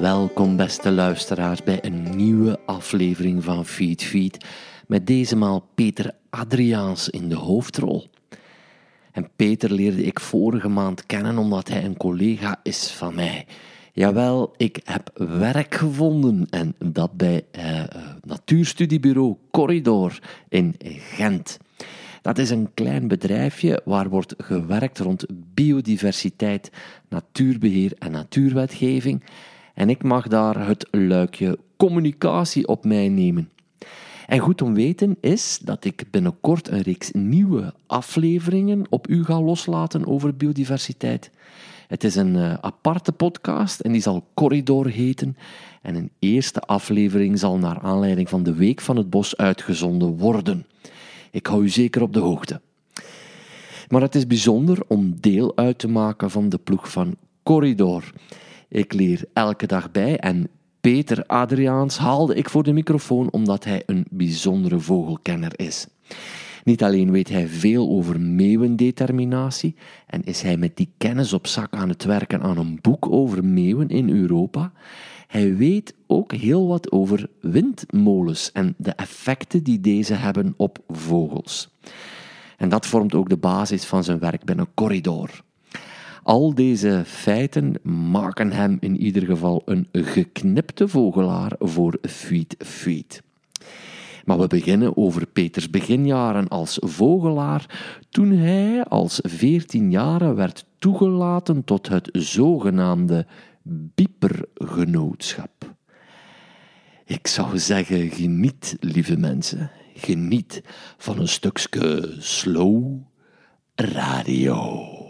Welkom beste luisteraars bij een nieuwe aflevering van Feed Feed met deze maal Peter Adriaans in de hoofdrol. En Peter leerde ik vorige maand kennen omdat hij een collega is van mij. Jawel, ik heb werk gevonden en dat bij eh, eh natuurstudiebureau Corridor in Gent. Dat is een klein bedrijfje waar wordt gewerkt rond biodiversiteit, natuurbeheer en natuurwetgeving. En ik mag daar het luikje communicatie op mij nemen. En goed om weten is dat ik binnenkort een reeks nieuwe afleveringen op u ga loslaten over biodiversiteit. Het is een uh, aparte podcast en die zal Corridor heten. En een eerste aflevering zal naar aanleiding van de Week van het Bos uitgezonden worden. Ik hou u zeker op de hoogte. Maar het is bijzonder om deel uit te maken van de ploeg van Corridor. Ik leer elke dag bij en Peter Adriaans haalde ik voor de microfoon omdat hij een bijzondere vogelkenner is. Niet alleen weet hij veel over meeuwendeterminatie en is hij met die kennis op zak aan het werken aan een boek over meeuwen in Europa, hij weet ook heel wat over windmolens en de effecten die deze hebben op vogels. En dat vormt ook de basis van zijn werk binnen Corridor. Al deze feiten maken hem in ieder geval een geknipte vogelaar voor Feet Feet. Maar we beginnen over Peters beginjaren als vogelaar, toen hij als 14 jaar werd toegelaten tot het zogenaamde biepergenootschap. Ik zou zeggen, geniet, lieve mensen, geniet van een stukje slow radio.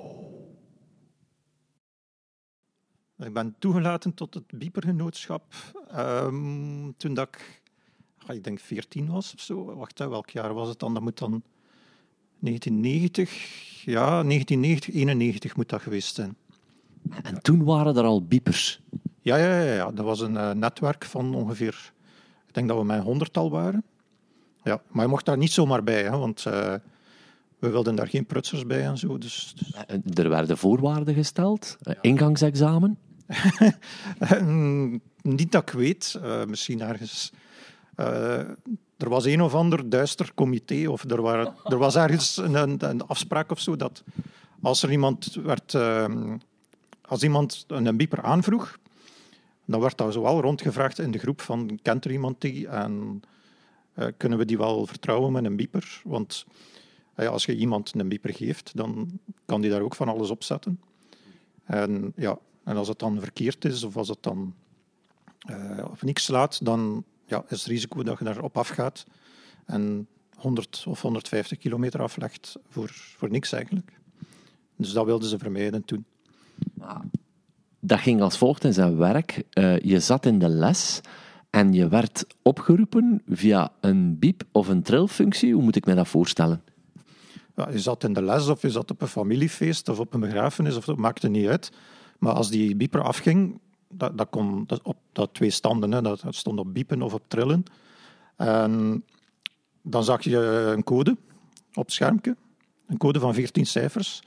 Ik ben toegelaten tot het biepergenootschap um, toen dat ik, ik denk 14 was of zo. Wacht, hè, welk jaar was het dan? Dat moet dan 1990, ja, 1990, 91 moet dat geweest zijn. En toen waren er al biepers? Ja, ja, ja, ja. dat was een uh, netwerk van ongeveer, ik denk dat we met een honderdtal waren. Ja, maar je mocht daar niet zomaar bij, hè, want uh, we wilden daar geen prutsers bij en zo. Dus, dus... Er werden voorwaarden gesteld, ja. ingangsexamen? niet dat ik weet, uh, misschien ergens. Uh, er was een of ander duister comité, of er, waren, er was ergens een, een, afspraak of zo, dat als er iemand werd. Uh, als iemand een bieper aanvroeg, dan werd dat zoal rondgevraagd in de groep van kent er iemand die en kunnen we die wel vertrouwen met een bieper? Want als je iemand een bieper geeft, dan kan die daar ook van alles op zetten. En ja, en als het dan verkeerd is of als het dan uh, op niks slaat, dan ja, is het risico dat je daarop afgaat en 100 of 150 kilometer aflegt voor, voor niks eigenlijk. Dus dat wilden ze vermijden toen. Dat ging als volgt in zijn werk. Uh, je zat in de les en je werd opgeroepen via een biep of een trilfunctie. Hoe moet ik me dat voorstellen? Ja, je zat in de les of je zat op een familiefeest of op een begrafenis, of dat maakte niet uit. Maar als die bieper afging, dat, dat kon op dat twee standen, hè, dat, stond op biepen of op trillen. En dan zag je een code op het schermpje, een code van 14 cijfers.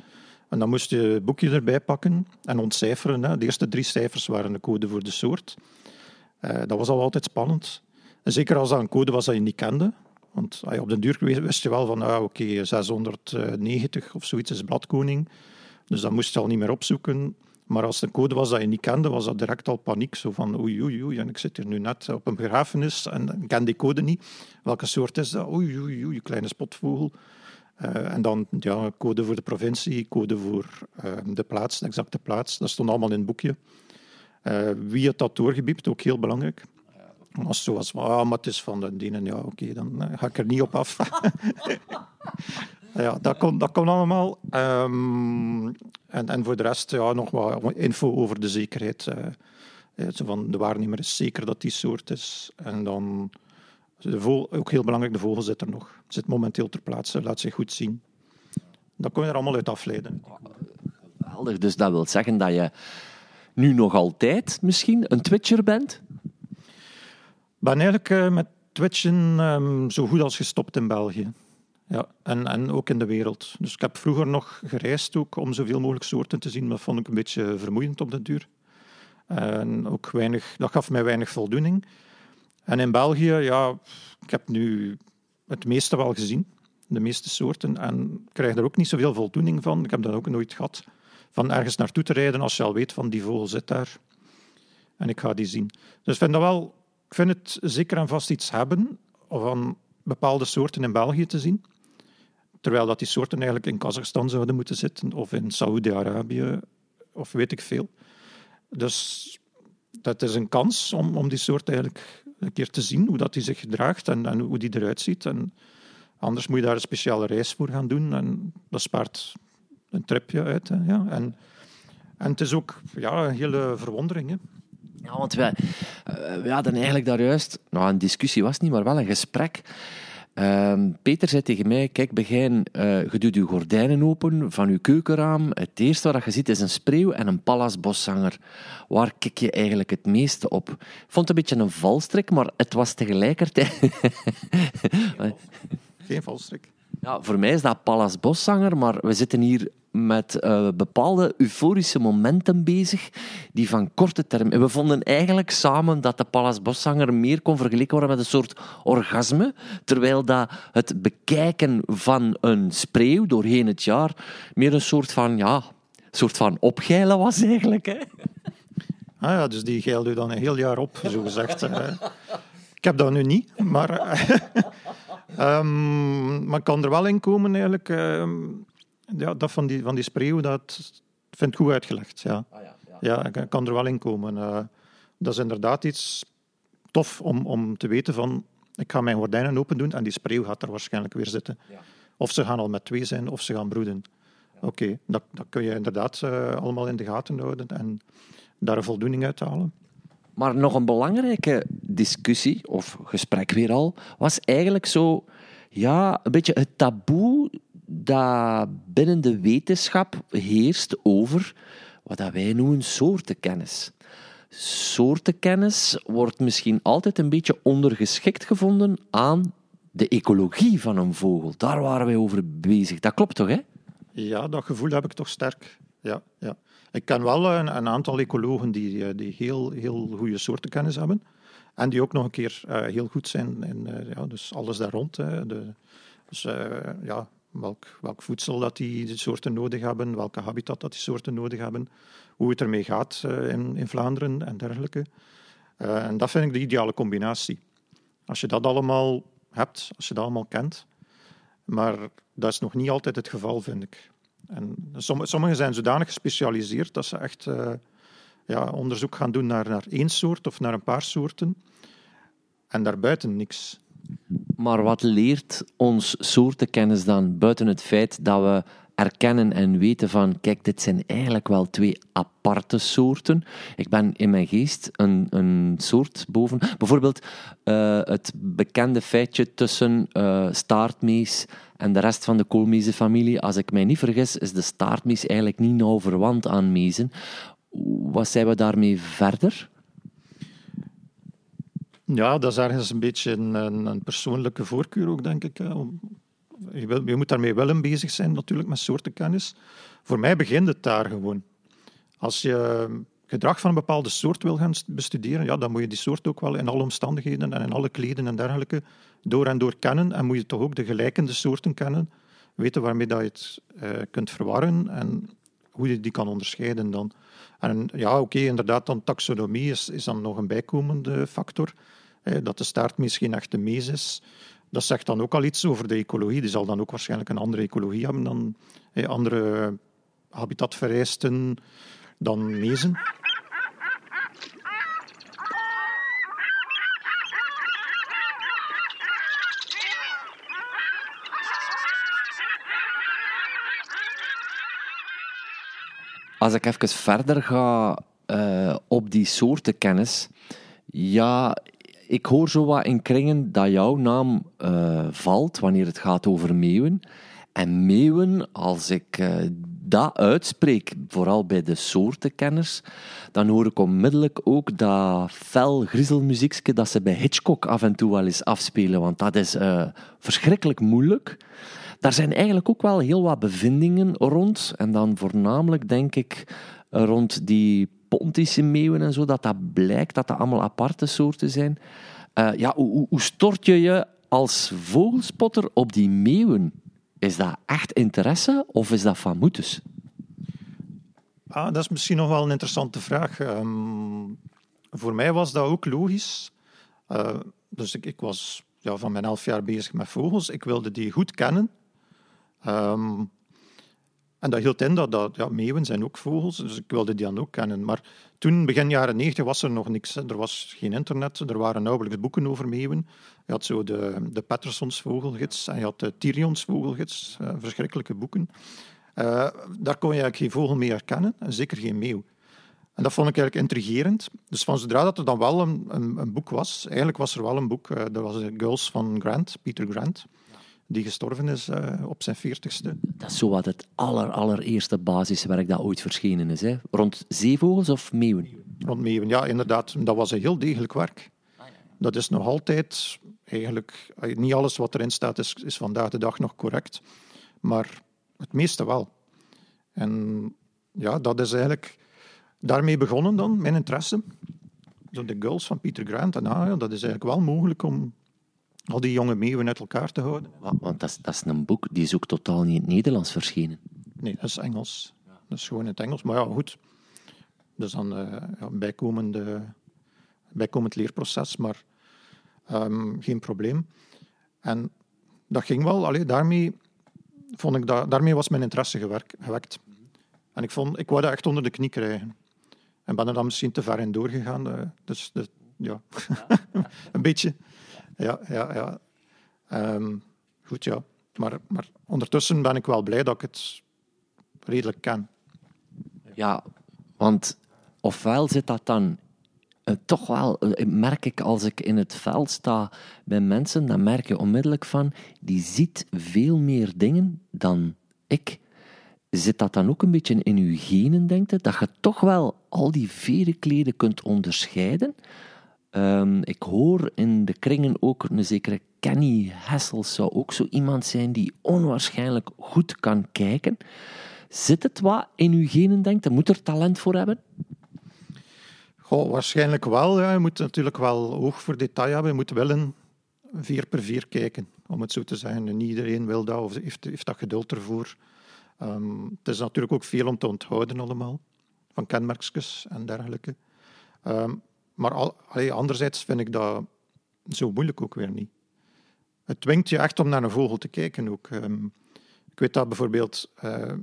En dan moest je het boekje erbij pakken en ontcijferen. Hè. De eerste drie cijfers waren de code voor de soort. Uh, dat was al altijd spannend. En zeker als dat een code was dat je niet kende. Want ah, op den duur wist je wel van, ah, oké, okay, 690 of zoiets is bladkoning. Dus dat moest je al niet meer opzoeken. Maar als het een code was dat je niet kende, was dat direct al paniek. Zo van oei, oei, oei, en ik zit hier nu net op een begrafenis en ik ken die code niet. Welke soort is dat? Oei, oei, oei, kleine spotvogel. Uh, en dan ja, code voor de provincie, code voor uh, de plaats, de exacte plaats. Dat stond allemaal in het boekje. Uh, wie het dat doorgebiept, ook heel belangrijk. Als het zo was, ah, maar het is van de dienen, ja, oké, okay, dan ga ik er niet op af. ja, dat komt dat kon allemaal. Um, en, en voor de rest ja, nog wat info over de zekerheid. Uh, van de waarnemer is zeker dat die soort is. En dan, de vogel, ook heel belangrijk, de vogel zit er nog. Zit momenteel ter plaatse, laat zich goed zien. Dat kun je er allemaal uit afleiden. Geweldig, dus dat wil zeggen dat je nu nog altijd misschien een Twitcher bent? Ik ben eigenlijk uh, met Twitchen um, zo goed als gestopt in België. Ja, en, en ook in de wereld. Dus ik heb vroeger nog gereisd ook om zoveel mogelijk soorten te zien, maar dat vond ik een beetje vermoeiend op de duur. En ook weinig, dat gaf mij weinig voldoening. En in België, ja, ik heb nu het meeste wel gezien, de meeste soorten, en krijg er ook niet zoveel voldoening van. Ik heb dat ook nooit gehad, van ergens naartoe te rijden als je al weet van die vogel zit daar. En ik ga die zien. Dus ik vind, dat wel, ik vind het zeker en vast iets hebben van bepaalde soorten in België te zien. Terwijl dat die soorten eigenlijk in Kazachstan zouden moeten zitten, of in Saoedi-Arabië, of weet ik veel. Dus dat is een kans om, om die soort eigenlijk een keer te zien, hoe dat die zich gedraagt en, en hoe die eruit ziet. En anders moet je daar een speciale reis voor gaan doen en dat spaart een tripje uit. Hè, ja. en, en het is ook ja, een hele verwondering. Hè. Ja, want wij, uh, we hadden eigenlijk daar juist, nou een discussie was niet, maar wel een gesprek Ehm, Peter zei tegen mij, kijk, begin, uh, je doet je gordijnen open van je keukenraam. Het eerste wat je ziet is een spreeuw en een pallasboszanger. Waar kijk je eigenlijk het meeste op? Ik vond het een beetje een valstrik, maar het was tegelijkertijd... Geen valstrik. Ja, voor mij is dat Pallas Boszanger, maar we zitten hier met uh, bepaalde euforische momenten bezig, die van korte. En we vonden eigenlijk samen dat de Pallas Boszanger meer kon vergeleken worden met een soort orgasme, terwijl dat het bekijken van een spreeuw doorheen het jaar meer een soort van, ja, soort van opgeilen was eigenlijk. Hè? Ah ja, dus die geilde dan een heel jaar op, zo gezegd. ik heb dat nu niet, maar... um, maar ik kan er wel in komen eigenlijk. Um, ja, dat van die, van die spreeuw, dat vind ik goed uitgelegd. Ja, ah, ja, ja. ja ik kan er wel in komen. Uh, dat is inderdaad iets tof om, om te weten van... Ik ga mijn gordijnen open doen en die spreeuw gaat er waarschijnlijk weer zitten. Ja. Of ze gaan al met twee zijn, of ze gaan broeden. Oké, okay, dat, dat kun je inderdaad uh, allemaal in de gaten houden en daar een voldoening uit halen. Maar nog een belangrijke discussie, of gesprek weer al, was eigenlijk zo, ja, een beetje het taboe dat binnen de wetenschap heerst over wat wij noemen soortenkennis. Soortenkennis wordt misschien altijd een beetje ondergeschikt gevonden aan de ecologie van een vogel. Daar waren wij over bezig. Dat klopt toch, hè? Ja, dat gevoel heb ik toch sterk. Ja, ja. Ik ken wel een, een aantal ecologen die, eh, die heel, heel goede soortenkennis hebben. En die ook nog een keer uh, heel goed zijn in uh, ja, dus alles daar rond. De, dus ja, welk, welk voedsel dat die, die soorten nodig hebben, welke habitat dat die soorten nodig hebben, hoe het ermee gaat in, in Vlaanderen en dergelijke. en dat vind ik de ideale combinatie. Als je dat allemaal hebt, als je dat allemaal kent. Maar dat is nog niet altijd het geval, vind ik. En sommigen zijn zodanig gespecialiseerd dat ze echt uh, ja, onderzoek gaan doen naar, naar één soort of naar een paar soorten. En daarbuiten niks. Maar wat leert ons soortenkennis dan, buiten het feit dat we erkennen en weten van, kijk, dit zijn eigenlijk wel twee aparte soorten. Ik ben in mijn geest een, een soort boven. Bijvoorbeeld uh, het bekende feitje tussen uh, staartmees en de rest van de koolmezenfamilie. Als ik mij niet vergis, is de staartmees eigenlijk niet nauw verwant aan mezen. Wat zijn we daarmee verder? Ja, dat is ergens een beetje een, persoonlijke voorkeur ook, denk ik. Je, wil, moet daarmee wel bezig zijn, natuurlijk, met soortenkennis. Voor mij begint het daar gewoon. Als je gedrag van een bepaalde soort wil gaan bestuderen, ja, dan moet je die soort ook wel in alle omstandigheden en in alle kleden en dergelijke door en door kennen. En moet je toch ook de gelijkende soorten kennen, weten waarmee dat je het uh, kunt verwarren en hoe je die kan onderscheiden dan. En ja, oké, inderdaad, dan taxonomie is, is dan nog een bijkomende factor. dat de staart misschien echt de mees is. Dat zegt dan ook al iets over de ecologie. Die zal dan ook waarschijnlijk een andere ecologie hebben dan andere habitatvereisten dan mezen. Als ik even verder ga uh, op die soortenkennis, ja, ik hoor zo wat in kringen dat jouw naam uh, valt wanneer het gaat over meeuwen. En meeuwen, als ik uh, dat uitspreek, vooral bij de soortenkenners, dan hoor ik onmiddellijk ook dat fel griezelmuziekje dat ze bij Hitchcock af en toe wel eens afspelen, want dat is verschrikkelijk moeilijk. Daar zijn eigenlijk ook wel heel wat bevindingen rond. En dan voornamelijk, denk ik, rond die pontische meeuwen en zo, dat dat blijkt dat dat allemaal aparte soorten zijn. Uh, ja, hoe, hoe stort je je als vogelspotter op die meeuwen? Is dat echt interesse of is dat van moetes? Ah, dat is misschien nog wel een interessante vraag. Um, voor mij was dat ook logisch. Uh, dus ik, ik was ja, van mijn elf jaar bezig met vogels. Ik wilde die goed kennen. Um, en dat hield in dat, ja, meeuwen zijn ook vogels, dus ik wilde die dan ook kennen. Maar toen, begin jaren 90, was er nog niks. Er was geen internet, er waren nauwelijks boeken over meeuwen. Je had zo de, de Pattersons vogelgids en je had de Tyrions vogelgids, uh, verschrikkelijke boeken. Uh, daar kon je eigenlijk geen vogel mee herkennen, en zeker geen meeuw. En dat vond ik eigenlijk intrigerend. Dus van zodra dat er dan wel een, een, een boek was, eigenlijk was er wel een boek, uh, dat was Girls van Grant, Peter Grant die gestorven is uh, op zijn veertigste. Dat is zo wat het aller, allereerste basiswerk dat ooit verschenen is. Hè? Rond zeevogels of meeuwen? Rond meeuwen, ja, inderdaad. Dat was een heel degelijk werk. Dat is nog altijd, eigenlijk, eh, niet alles wat erin staat is, is vandaag de dag nog correct, maar het meeste wel. En ja, dat is eigenlijk daarmee begonnen dan, mijn interesse. Zo de Girls van Peter Grant. En ah, ja, dat is eigenlijk wel mogelijk om al die jonge meeuwen uit elkaar te houden. Want dat is, dat is een boek, die is ook totaal niet in het Nederlands verschenen. Nee, dat is Engels. Dat is gewoon in het Engels. Maar ja, goed. Dat is dan ja, een bijkomende, bijkomend leerproces, maar um, geen probleem. En dat ging wel. Allee, daarmee, vond ik dat, daarmee was mijn interesse gewerkt, gewekt. En ik, vond, ik wou dat echt onder de knie krijgen. En ben er dan misschien te ver in doorgegaan. Uh, dus, ja, een beetje. Ja, ja, ja. Um, goed, ja. Maar, maar ondertussen ben ik wel blij dat ik het redelijk ken. Ja, want ofwel zit dat dan uh, toch wel, uh, merk ik als ik in het veld sta bij mensen, dan merk je onmiddellijk van, die ziet veel meer dingen dan ik. Zit dat dan ook een beetje in uw genen, denkt het? Dat je toch wel al die verenkleden kunt onderscheiden? Um, ik hoor in de kringen ook een zekere Kenny Hessels zou ook zo iemand zijn die onwaarschijnlijk goed kan kijken. Zit het wat in uw genen, denkt je? Moet er talent voor hebben? Goh, waarschijnlijk wel. Ja. Je moet natuurlijk wel oog voor detail hebben. Je moet willen vier per vier kijken, om het zo te zeggen. En niet iedereen wil dat of heeft, heeft dat geduld ervoor. Um, het is natuurlijk ook veel om te onthouden allemaal, van kenmerkjes en dergelijke. Um, maar al, allee, anderzijds vind ik dat zo moeilijk ook weer niet. Het dwingt je echt om naar een vogel te kijken ook. Um, ik weet dat bijvoorbeeld uh,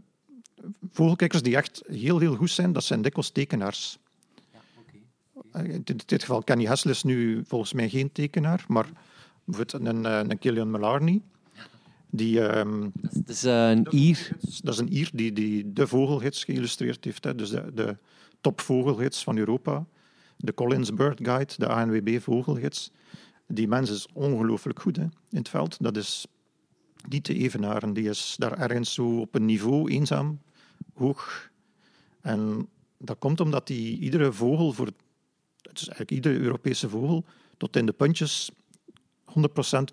vogelkijkers die echt heel, heel goed zijn, dat zijn dikwijls tekenaars. Ja, okay. uh, in dit geval, Kenny Hessel is nu volgens mij geen tekenaar, maar bijvoorbeeld een, eh, een Killian Malarney, die, um, dat is een Ier. Dat is een Ier die, die de vogelgids geïllustreerd heeft. Hè. Dus de, de topvogelgids van Europa de Collins Bird Guide, de ANWB vogelgids. Die mens is ongelooflijk goed hè, in het veld. Dat is niet te evenaren. Die is daar ergens zo op een niveau eenzaam, hoog. En dat komt omdat hij iedere vogel, voor, het is eigenlijk iedere Europese vogel, tot in de puntjes 100%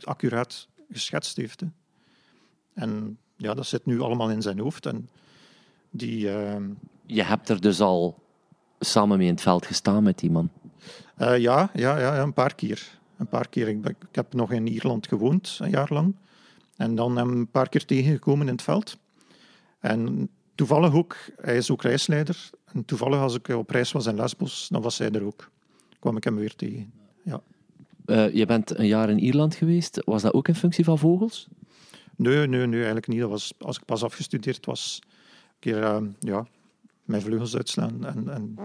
accuraat geschetst heeft. En ja, dat zit nu allemaal in zijn hoofd. En die, uh... Je hebt er dus al samen mee in het veld gestaan met die man? Uh, ja, ja, ja, een paar keer. Een paar keer. Ik, ik, heb nog in Ierland gewoond, een jaar lang. En dan hem een paar keer tegengekomen in het veld. En toevallig ook, hij is ook reisleider. En toevallig als ik op reis was in Lesbos, dan was hij er ook. kwam ik hem weer tegen. Ja. Uh, je bent een jaar in Ierland geweest. Was dat ook in functie van vogels? Nee, nee, nee eigenlijk niet. Dat was, als ik pas afgestudeerd was, een keer uh, ja, mijn vleugels uitslaan en, en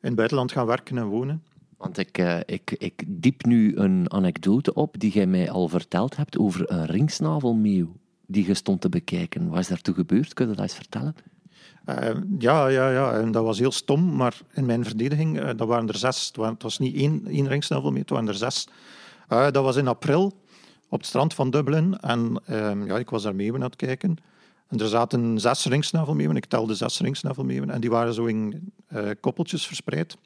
in het buitenland gaan werken en wonen. Want ik, uh, ik, ik diep nu een anekdote op die jij mij al verteld hebt over een ringsnavelmeeuw die je stond te bekijken. Wat is daartoe gebeurd? Kun je dat eens vertellen? Uh, ja, ja, ja, en dat was heel stom, maar in mijn verdediging, uh, dat waren er zes. Het was niet één, één ringsnavelmeeuw, het waren er zes. dat was in april op het strand van Dublin en ehm, ja, ik was daar mee aan het kijken. En er zaten zes ringsnavelmeeuwen, ik telde zes ringsnavelmeeuwen, en die waren zo in uh, koppeltjes verspreid.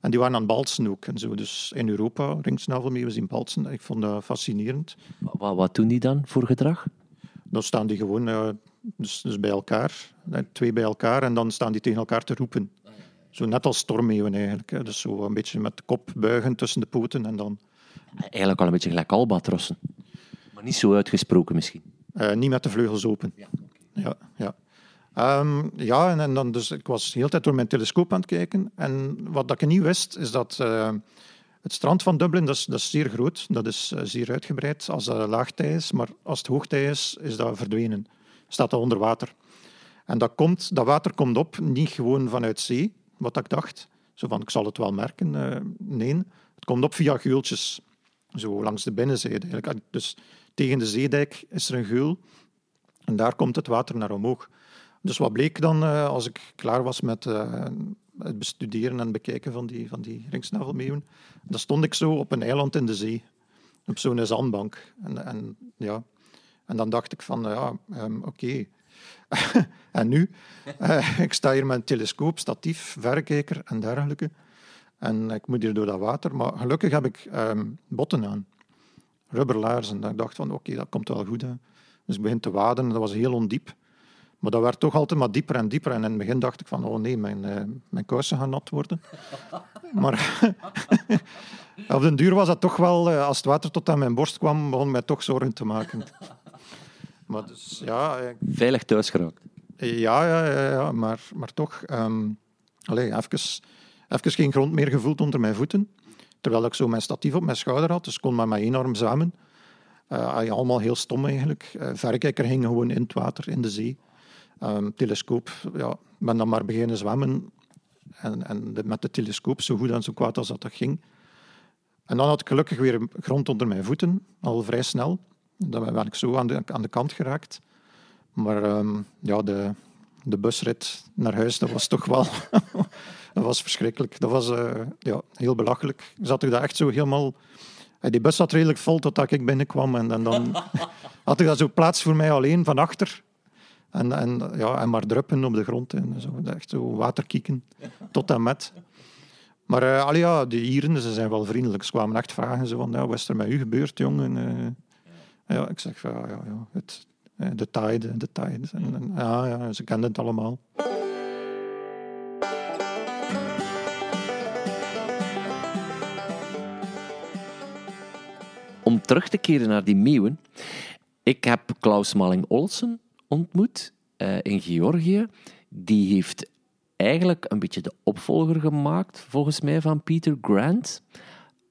En die waren aan balsen ook. En zo. Dus in Europa, ringsnavelmeeuwen zien balsen. Ik vond dat fascinerend. Wat, wat doen die dan voor gedrag? Dan staan die gewoon uh, dus, dus bij elkaar, twee bij elkaar, en dan staan die tegen elkaar te roepen. Zo net als stormmeeuwen eigenlijk. Hè. Dus zo een beetje met de kop buigen tussen de poten en dan... Eigenlijk al een beetje gelijk albatrossen. Maar niet zo uitgesproken misschien. Uh, niet met de vleugels open. Ja, ja. ja. Um, ja en, dan dus, ik was de hele tijd door mijn telescoop aan het kijken. En wat dat ik niet wist, is dat uh, het strand van Dublin, dat is, dat is zeer groot. Dat is uh, zeer uitgebreid als dat laagtij is. Maar als het hoogtij is, is dat verdwenen. Staat dat onder water. En dat, komt, dat water komt op, niet gewoon vanuit zee, wat ik dacht. Zo van, ik zal het wel merken. nee, het komt op via geultjes. Zo langs de binnenzijde eigenlijk. Dus tegen de zeedijk is er een geul. En daar komt het water naar omhoog. Dus wat bleek dan uh, als ik klaar was met uh, het bestuderen en bekijken van die, van die ringsnavelmeeuwen? Dan stond ik zo op een eiland in de zee, op zo'n zandbank. En, en, ja. en dan dacht ik van, ja, um, oké. En nu? Uh, ik sta hier met een telescoop, statief, verrekijker en dergelijke. En ik moet hier door dat water. Maar gelukkig heb ik um, botten aan. Rubberlaarzen. En ik dacht van, oké, dat komt wel goed. Dus ik begin te waden. Dat was heel ondiep. Maar dat werd toch altijd maar dieper en dieper. En in het begin dacht ik van, oh nee, mijn, uh, mijn kousen gaan nat worden. maar op den duur was dat toch wel, uh, als het water tot aan mijn borst kwam, begon mij toch zorgen te maken. maar dus, ja... Ik... Veilig thuis geraakt. Ja, ja, ja, ja, maar, maar toch... Um, allez, even, even geen grond meer gevoeld onder mijn voeten. Terwijl ik zo mijn statief op mijn schouder had, dus kon met mijn één arm zwemmen. Uh, allemaal heel stom eigenlijk. Uh, verrekijker hing gewoon in het water, in de zee. Um, telescoop, ja, ben dan maar beginnen zwemmen. En, en met de telescoop, zo goed en zo kwaad als dat, ging. En dan had ik gelukkig weer grond onder mijn voeten, al vrij snel. Dan ben ik zo aan de, aan de kant geraakt. Maar um, ja, de, de busrit naar huis, dat was toch wel... dat was verschrikkelijk. Dat was uh, ja, heel belachelijk. Zat ik daar echt zo helemaal... Die bus zat redelijk vol totdat ik binnenkwam. En, en dan had ik daar zo plaats voor mij alleen van achter. En, en, ja, en maar druppen op de grond. En zo, echt zo waterkieken. Tot en met. Maar uh, allee, ja, de Ieren ze zijn wel vriendelijk. Ze kwamen echt vragen zo van, ja, wat is er met u gebeurd, jongen? Uh, ja, ik zeg, ja, ja, ja het, eh, de tide, de tide. En, en, ja, ja, ze kenden het allemaal. Om terug te keren naar die meeuwen. Ik heb Klaus Malling-Olsen ontmoet uh, in Georgië. Die heeft eigenlijk een beetje de opvolger gemaakt, volgens mij, van Peter Grant.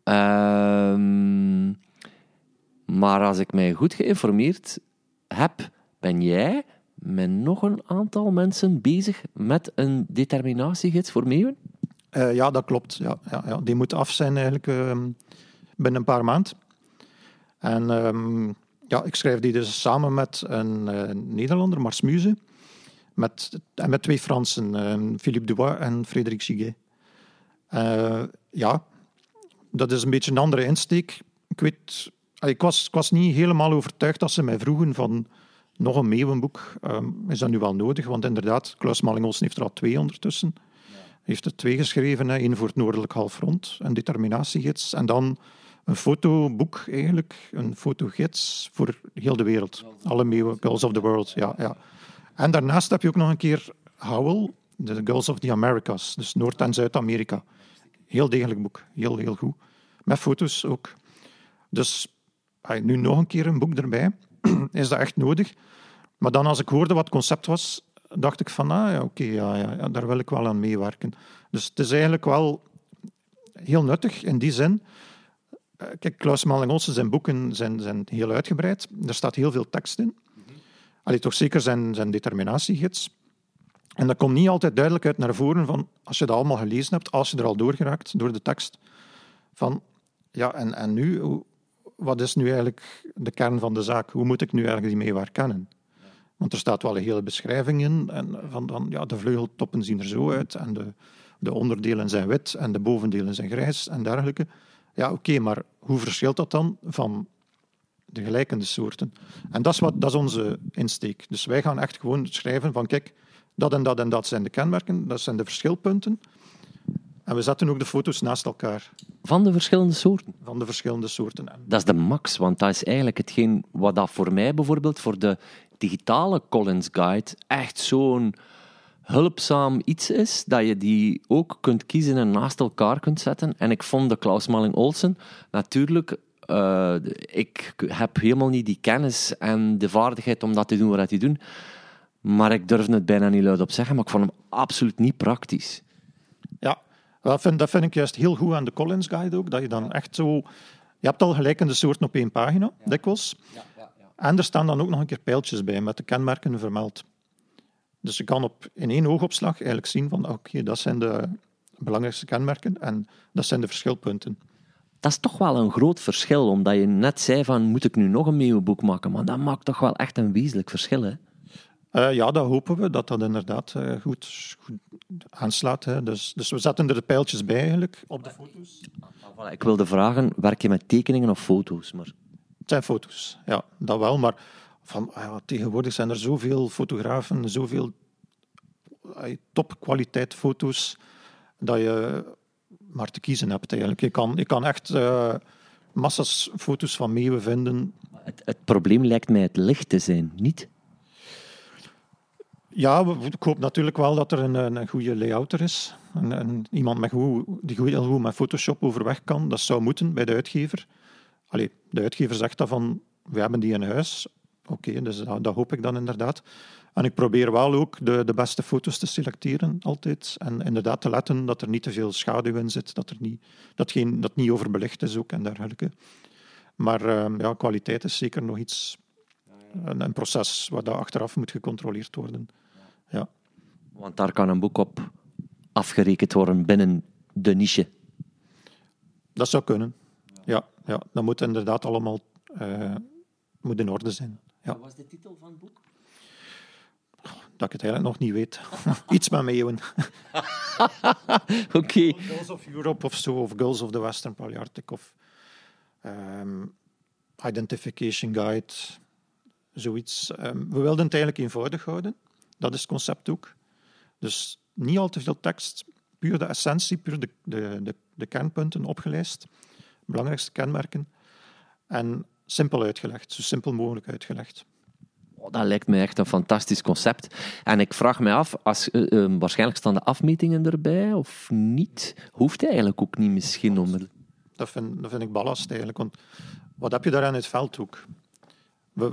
Um, maar als ik mij goed geïnformeerd heb, ben jij met nog een aantal mensen bezig met een determinatiegids voor meeuwen? Uh, ja, dat klopt. Ja, ja, ja, Die moet af zijn eigenlijk uh, binnen een paar maanden. En um, ja, ik schrijf die dus samen met een uh, Nederlander, Mars Muze, met, en met twee Fransen, uh, Philippe Dubois en Frederik Giguet. Uh, ja, dat is een beetje een andere insteek. Ik weet, ik was, ik was niet helemaal overtuigd dat ze mij vroegen van nog een meeuwenboek. Um, is dat nu wel nodig? Want inderdaad, Klaus Malling-Olsen heeft er al twee ondertussen. Hij heeft er twee geschreven, één voor het noordelijk halfrond, een determinatiegids, en dan een fotoboek eigenlijk, een fotogids voor heel de wereld. Alle meeuwen, Girls of the World, ja, ja. En daarnaast heb je ook nog een keer Howell, The Girls of the Americas, dus Noord- en Zuid-Amerika. Heel degelijk boek, heel, heel goed. Met foto's ook. Dus nu nog een keer een boek erbij. is dat echt nodig? Maar dan als ik hoorde wat het concept was, dacht ik van, ah ja, oké, ja, ja, daar wil ik wel aan meewerken. Dus het is eigenlijk wel heel nuttig in die zin kijk, Klaus Malling-Olsen, zijn boeken zijn, zijn heel uitgebreid. Er staat heel veel tekst in. Allee, toch zeker zijn, zijn determinatiegids. En dat komt niet altijd duidelijk uit naar voren van, als je dat allemaal gelezen hebt, als je er al doorgeraakt door de tekst, van, ja, en, en nu, wat is nu eigenlijk de kern van de zaak? Hoe moet ik nu eigenlijk die meewaar kennen? Want er staat wel een hele beschrijving in, en van, dan, ja, de vleugeltoppen zien er zo uit, en de, de onderdelen zijn wit, en de bovendelen zijn grijs, en dergelijke. Ja, oké, maar hoe verschilt dat dan van de gelijkende soorten? En dat is, wat, dat is onze insteek. Dus wij gaan echt gewoon schrijven van, kijk, dat en dat en dat zijn de kenmerken, dat zijn de verschilpunten. En we zetten ook de foto's naast elkaar. Van de verschillende soorten? Van de verschillende soorten. Dat is de max, want dat is eigenlijk hetgeen wat dat voor mij bijvoorbeeld voor de digitale Collins Guide echt zo'n hulpzaam iets is, dat je die ook kunt kiezen en naast elkaar kunt zetten. En ik vond de Klaus Malling Olsen natuurlijk... Uh, ik heb helemaal niet die kennis en de vaardigheid om dat te doen wat hij doet. Maar ik durfde het bijna niet luid op zeggen, maar ik vond hem absoluut niet praktisch. Ja, dat vind, dat vind ik juist heel goed aan de Collins Guide ook, dat je dan echt zo... Je hebt al gelijkende soorten op één pagina, dikwijls. Ja, ja, ja. En er staan dan ook nog een keer pijltjes bij, met de kenmerken vermeld. Dus je kan op, in één oogopslag eigenlijk zien van oké, dat zijn de belangrijkste kenmerken en dat zijn de verschilpunten. Dat is toch wel een groot verschil, omdat je net zei van moet ik nu nog een meeuwenboek maken, maar dat maakt toch wel echt een wezenlijk verschil, hè? Uh, ja, dat hopen we, dat dat inderdaad uh, goed, goed, aanslaat. Hè. Dus, dus we zetten er de pijltjes bij eigenlijk op de foto's. Ik wilde vragen, werk je met tekeningen of foto's? Maar... Het zijn foto's, ja, dat wel. Maar van, ah ja, tegenwoordig zijn er zoveel fotografen, zoveel topkwaliteit foto's, dat je maar te kiezen hebt eigenlijk. Je kan, je kan echt uh, massas foto's van meeuwen vinden. Het, het probleem lijkt mij het licht te zijn, niet? Ja, ik hoop natuurlijk wel dat er een, een goede layouter is. En, iemand met goed, die goed, heel goed met Photoshop overweg kan. Dat zou moeten bij de uitgever. Allee, de uitgever zegt dat van, we hebben die in huis. Oké, dus dat, dat, hoop ik dan inderdaad. En ik probeer wel ook de, de beste foto's te selecteren, altijd. En inderdaad te letten dat er niet te veel schaduw in zit, dat, er niet, dat, geen, dat niet overbelicht is ook en dergelijke. Maar uh, ja, kwaliteit is zeker nog iets, een, een proces waar dat achteraf moet gecontroleerd worden. Ja. Want daar kan een boek op afgerekend worden binnen de niche. Dat zou kunnen. Ja, ja. dat moet inderdaad allemaal uh, moet in orde zijn. Ja. Wat was de titel van het boek? Dat ik het eigenlijk nog niet weet. Iets met meeuwen. Oké. Okay. Girls of Europe of zo, of Girls of the Western Palearctic, of um, Identification Guide, zoiets. Um, we wilden het eigenlijk eenvoudig houden. Dat is het concept ook. Dus niet al te veel tekst, puur de essentie, puur de, de, de, de kernpunten opgelijst, belangrijkste kenmerken. En simpel uitgelegd, zo simpel mogelijk uitgelegd. Oh, dat lijkt me echt een fantastisch concept. En ik vraag me af, als, uh, uh, waarschijnlijk staan de afmetingen erbij of niet? Hoeft eigenlijk ook niet misschien om... Dat vind, dat vind ik ballast eigenlijk, want wat heb je daar aan het veld ook? We,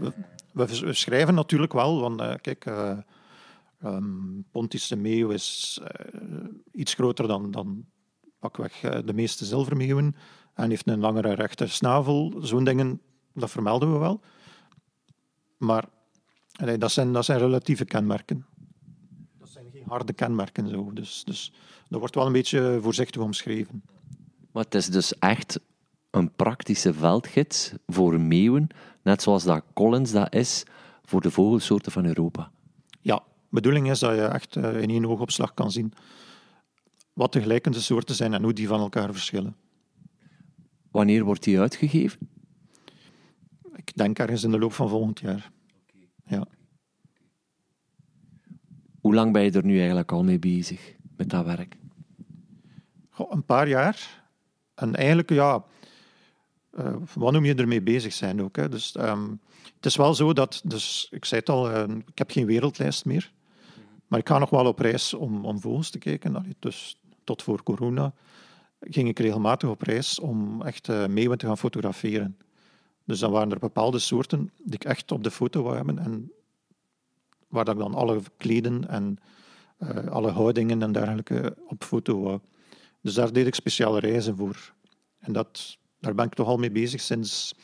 we, we schrijven natuurlijk wel, want uh, kijk, Um, Pontische meeuw is iets groter dan, dan pakweg de meeste zilvermeeuwen en heeft een langere rechte snavel. Zo'n dingen, dat vermelden we wel. Maar allee, dat, zijn, dat zijn relatieve kenmerken. Dat zijn geen harde kenmerken. Zo. Dus, dus dat wordt wel een beetje voorzichtig omschreven. Maar het is dus echt een praktische veldgids voor meeuwen, net zoals dat Collins dat is voor de vogelsoorten van Europa. Ja, bedoeling is dat je echt eh, in één oogopslag kan zien wat de gelijkende soorten zijn en hoe die van elkaar verschillen. Wanneer wordt die uitgegeven? Ik denk ergens in de loop van volgend jaar. Ja. Hoe lang ben je er nu eigenlijk al mee bezig met dat werk? Goh, een paar jaar. En eigenlijk, ja, uh, wat noem je ermee bezig zijn ook. Hè? Dus, um, het is wel zo dat, dus, ik zei het al, uh, ik heb geen wereldlijst meer. Maar ik ga nog wel op reis om, om vogels te kijken. dus tot voor corona ging ik regelmatig op reis om echt uh, meeuwen te gaan fotograferen. Dus dan waren er bepaalde soorten die ik echt op de foto wou hebben. En waar ik dan alle kleden en uh, alle houdingen en dergelijke op foto wou. Dus daar deed ik speciale reizen voor. En dat, daar ben ik toch al mee bezig sinds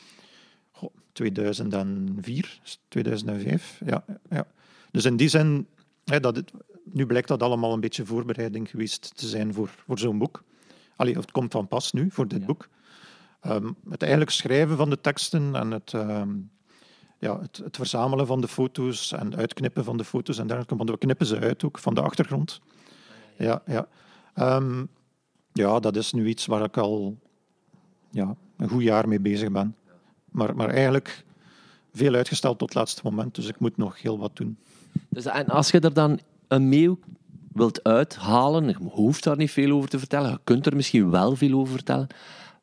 goh, 2004, 2005. Ja, ja. Dus in die zin dat het, nu blijkt dat allemaal een beetje voorbereiding geweest te zijn voor, voor zo'n boek. Allee, het komt van pas nu, voor dit boek. Um, het eigenlijk schrijven van de teksten en het, um, ja, het, het, verzamelen van de foto's en uitknippen van de foto's en dergelijke, want we knippen ze uit ook van de achtergrond. Ja, ja. Um, ja, dat is nu iets waar ik al ja, een goed jaar mee bezig ben. Maar, maar eigenlijk veel uitgesteld tot het laatste moment, dus ik moet nog heel wat doen. Dus, en als je er dan een meeuw wilt uithalen, je hoeft daar niet veel over te vertellen, je kunt er misschien wel veel over vertellen.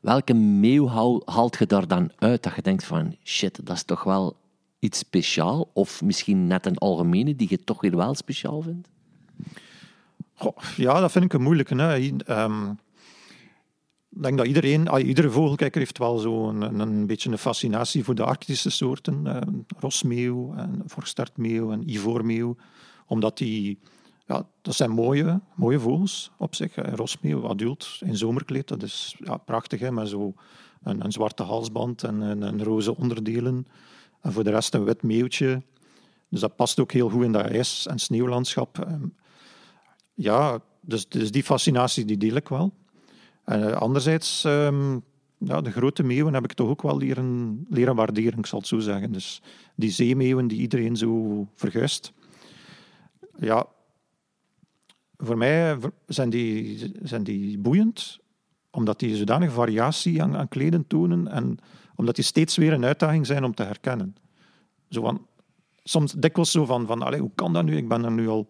Welke meeuw haalt je daar dan uit dat je denkt van shit, dat is toch wel iets speciaal? Of misschien net een algemene die je toch weer wel speciaal vindt? Ja, dat vind ik een moeilijke. Hè. Um, ik denk dat iedereen, iedere vogelkijker heeft wel zo een, een, beetje een fascinatie voor de arctische soorten. Uh, rosmeeuw, en vorstartmeeuw en ivoormeeuw. Omdat die, ja, dat zijn mooie, mooie vogels op zich. Rosmeeuw, adult, in zomerkleed, dat is ja, prachtig. Hè, met zo een, een zwarte halsband en een, roze onderdelen. En voor de rest een wit meeuwtje. Dus dat past ook heel goed in dat ijs- en sneeuwlandschap. Ehm, ja, dus, dus die fascinatie die deel ik wel. En eh, anderzijds, um, ja, de grote meeuwen heb ik toch ook wel leren, leren waarderen, ik zal het zo zeggen. Dus die zeemeeuwen die iedereen zo verguist. Ja, voor mij zijn die, zijn die boeiend, omdat die zodanig variatie aan, kleden tonen en omdat die steeds weer een uitdaging zijn om te herkennen. Zo van, soms dikwijls zo van, van allez, hoe kan dat nu? Ik ben er nu al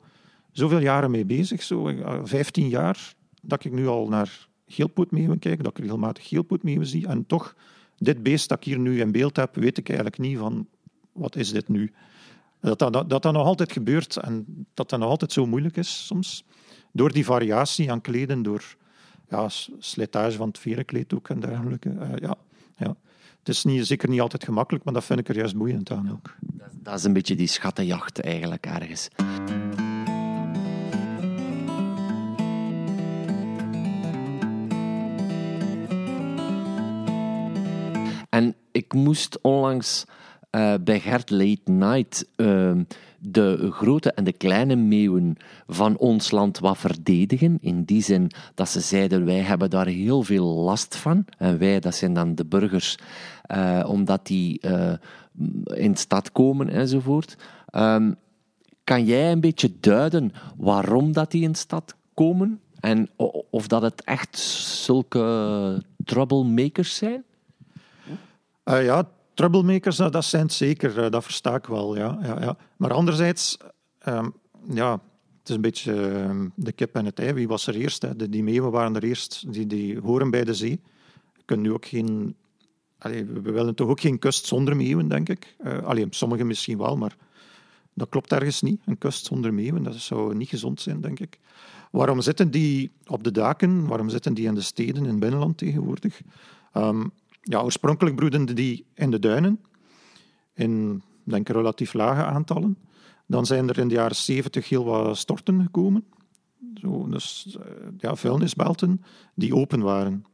zoveel jaren mee bezig, zo, 15 jaar, dat ik nu al naar geelpootmeeuwen kijk, dat ik regelmatig geelpootmeeuwen zie. En toch, dit beest dat ik hier nu in beeld heb, weet ik eigenlijk niet van, wat is dit nu? Dat dat, dat, dat, nog altijd gebeurt en dat dat nog altijd zo moeilijk is soms. Door die variatie aan kleden, door ja, slijtage van het verenkleed ook en dergelijke. Uh, ja, ja. Het is niet, zeker niet altijd gemakkelijk, maar dat vind ik er juist boeiend aan ook. Dat, is een beetje die schattenjacht eigenlijk ergens. En ik moest onlangs uh, bij Gert Late Night uh, de grote en de kleine meeuwen van ons land wat verdedigen. In die zin dat ze zeiden, wij hebben daar heel veel last van. En wij, dat zijn dan de burgers, uh, omdat die in de stad komen enzovoort. Um, kan jij een beetje duiden waarom dat die in stad komen? En of dat het echt zulke troublemakers zijn? Uh, ja, troublemakers, nou, dat zijn zeker. Uh, dat versta ik wel, ja. ja, ja. Maar anderzijds, um, ja, het is een beetje uh, de kip en het ei. Wie was er eerst? Hè? De, die meeuwen waren er eerst. Die, die horen bij de zee. Kunnen nu ook geen... Allee, we willen toch ook geen kust zonder meeuwen, denk ik. Uh, allee, sommigen misschien wel, maar dat klopt ergens niet. Een kust zonder meeuwen, dat zou niet gezond zijn, denk ik. Waarom zitten die op de daken? Waarom zitten die in de steden, in het binnenland tegenwoordig? Um, ja, oorspronkelijk broeden die in de duinen, in denk relatief lage aantallen. Dan zijn er in de jaren 70 heel wat storten gekomen. Zo, dus eh, ja, vuilnisbelten die open waren.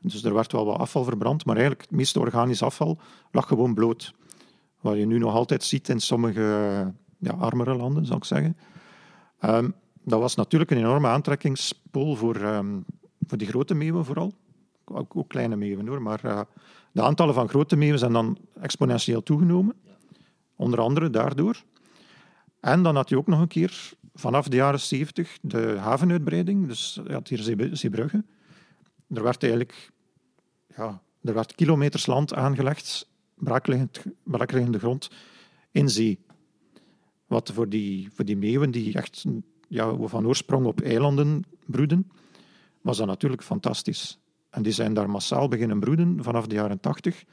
Dus er werd wel wat afval verbrand, maar eigenlijk het meeste organisch afval lag gewoon bloot. Wat je nu nog altijd ziet in sommige ja, armere landen, zou ik zeggen. Um, dat was natuurlijk een enorme aantrekkingspool voor, um, voor die grote meeuwen vooral ook, kleine meeuwen hoor, maar uh, de aantallen van grote meeuwen zijn dan exponentieel toegenomen. Onder andere daardoor. En dan had je ook nog een keer vanaf de jaren 70 de havenuitbreiding, dus je had hier Zeebrugge. Er werd eigenlijk ja, er werd kilometers land aangelegd, braakliggende grond, in zee. Wat voor die, voor die meeuwen die echt ja, van oorsprong op eilanden broeden, was dat natuurlijk fantastisch. En die zijn daar massaal beginnen broeden vanaf de jaren 80.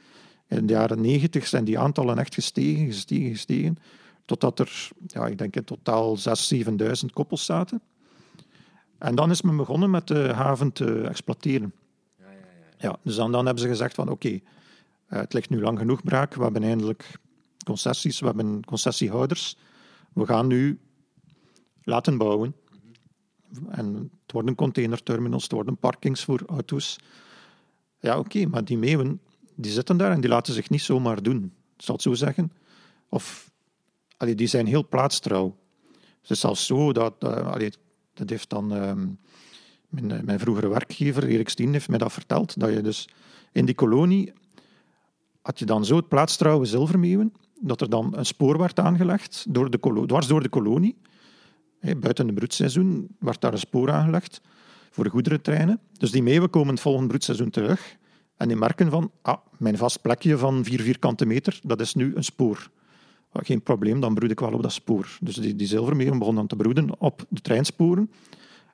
In de jaren 90 zijn die aantallen echt gestegen, gestegen, gestegen. Totdat er, ja, ik denk in totaal 6.000, 7.000 koppels zaten. En dan is men begonnen met de haven te exploiteren. Ja, ja, ja. ja dus dan, dan hebben ze gezegd van oké, okay, eh, het ligt nu lang genoeg braak. We hebben eindelijk concessies, we hebben concessiehouders. We gaan nu laten bouwen. En het worden containerterminals, het worden parkings voor auto's. Ja, oké, maar die meeuwen die zitten daar en die laten zich niet zomaar doen. Zal het zo zeggen? Of allee, die zijn heel plaatstrouw. Het is zelfs zo dat, uh, dat heeft dan uh, mijn, mijn, vroegere werkgever, Erik Steen, heeft mij dat verteld, dat je dus in die kolonie had je dan zo het plaatstrouwe zilvermeeuwen, dat er dan een spoor werd aangelegd door de dwars door de kolonie, buiten het broedseizoen werd daar een spoor aangelegd voor de goederentreinen. Dus die meeuwen komen het volgende broedseizoen terug en die merken van, ah, mijn vast plekje van vier vierkante meter, dat is nu een spoor. Geen probleem, dan broed ik wel op dat spoor. Dus die, die zilvermeeuwen begonnen dan te broeden op de treinsporen.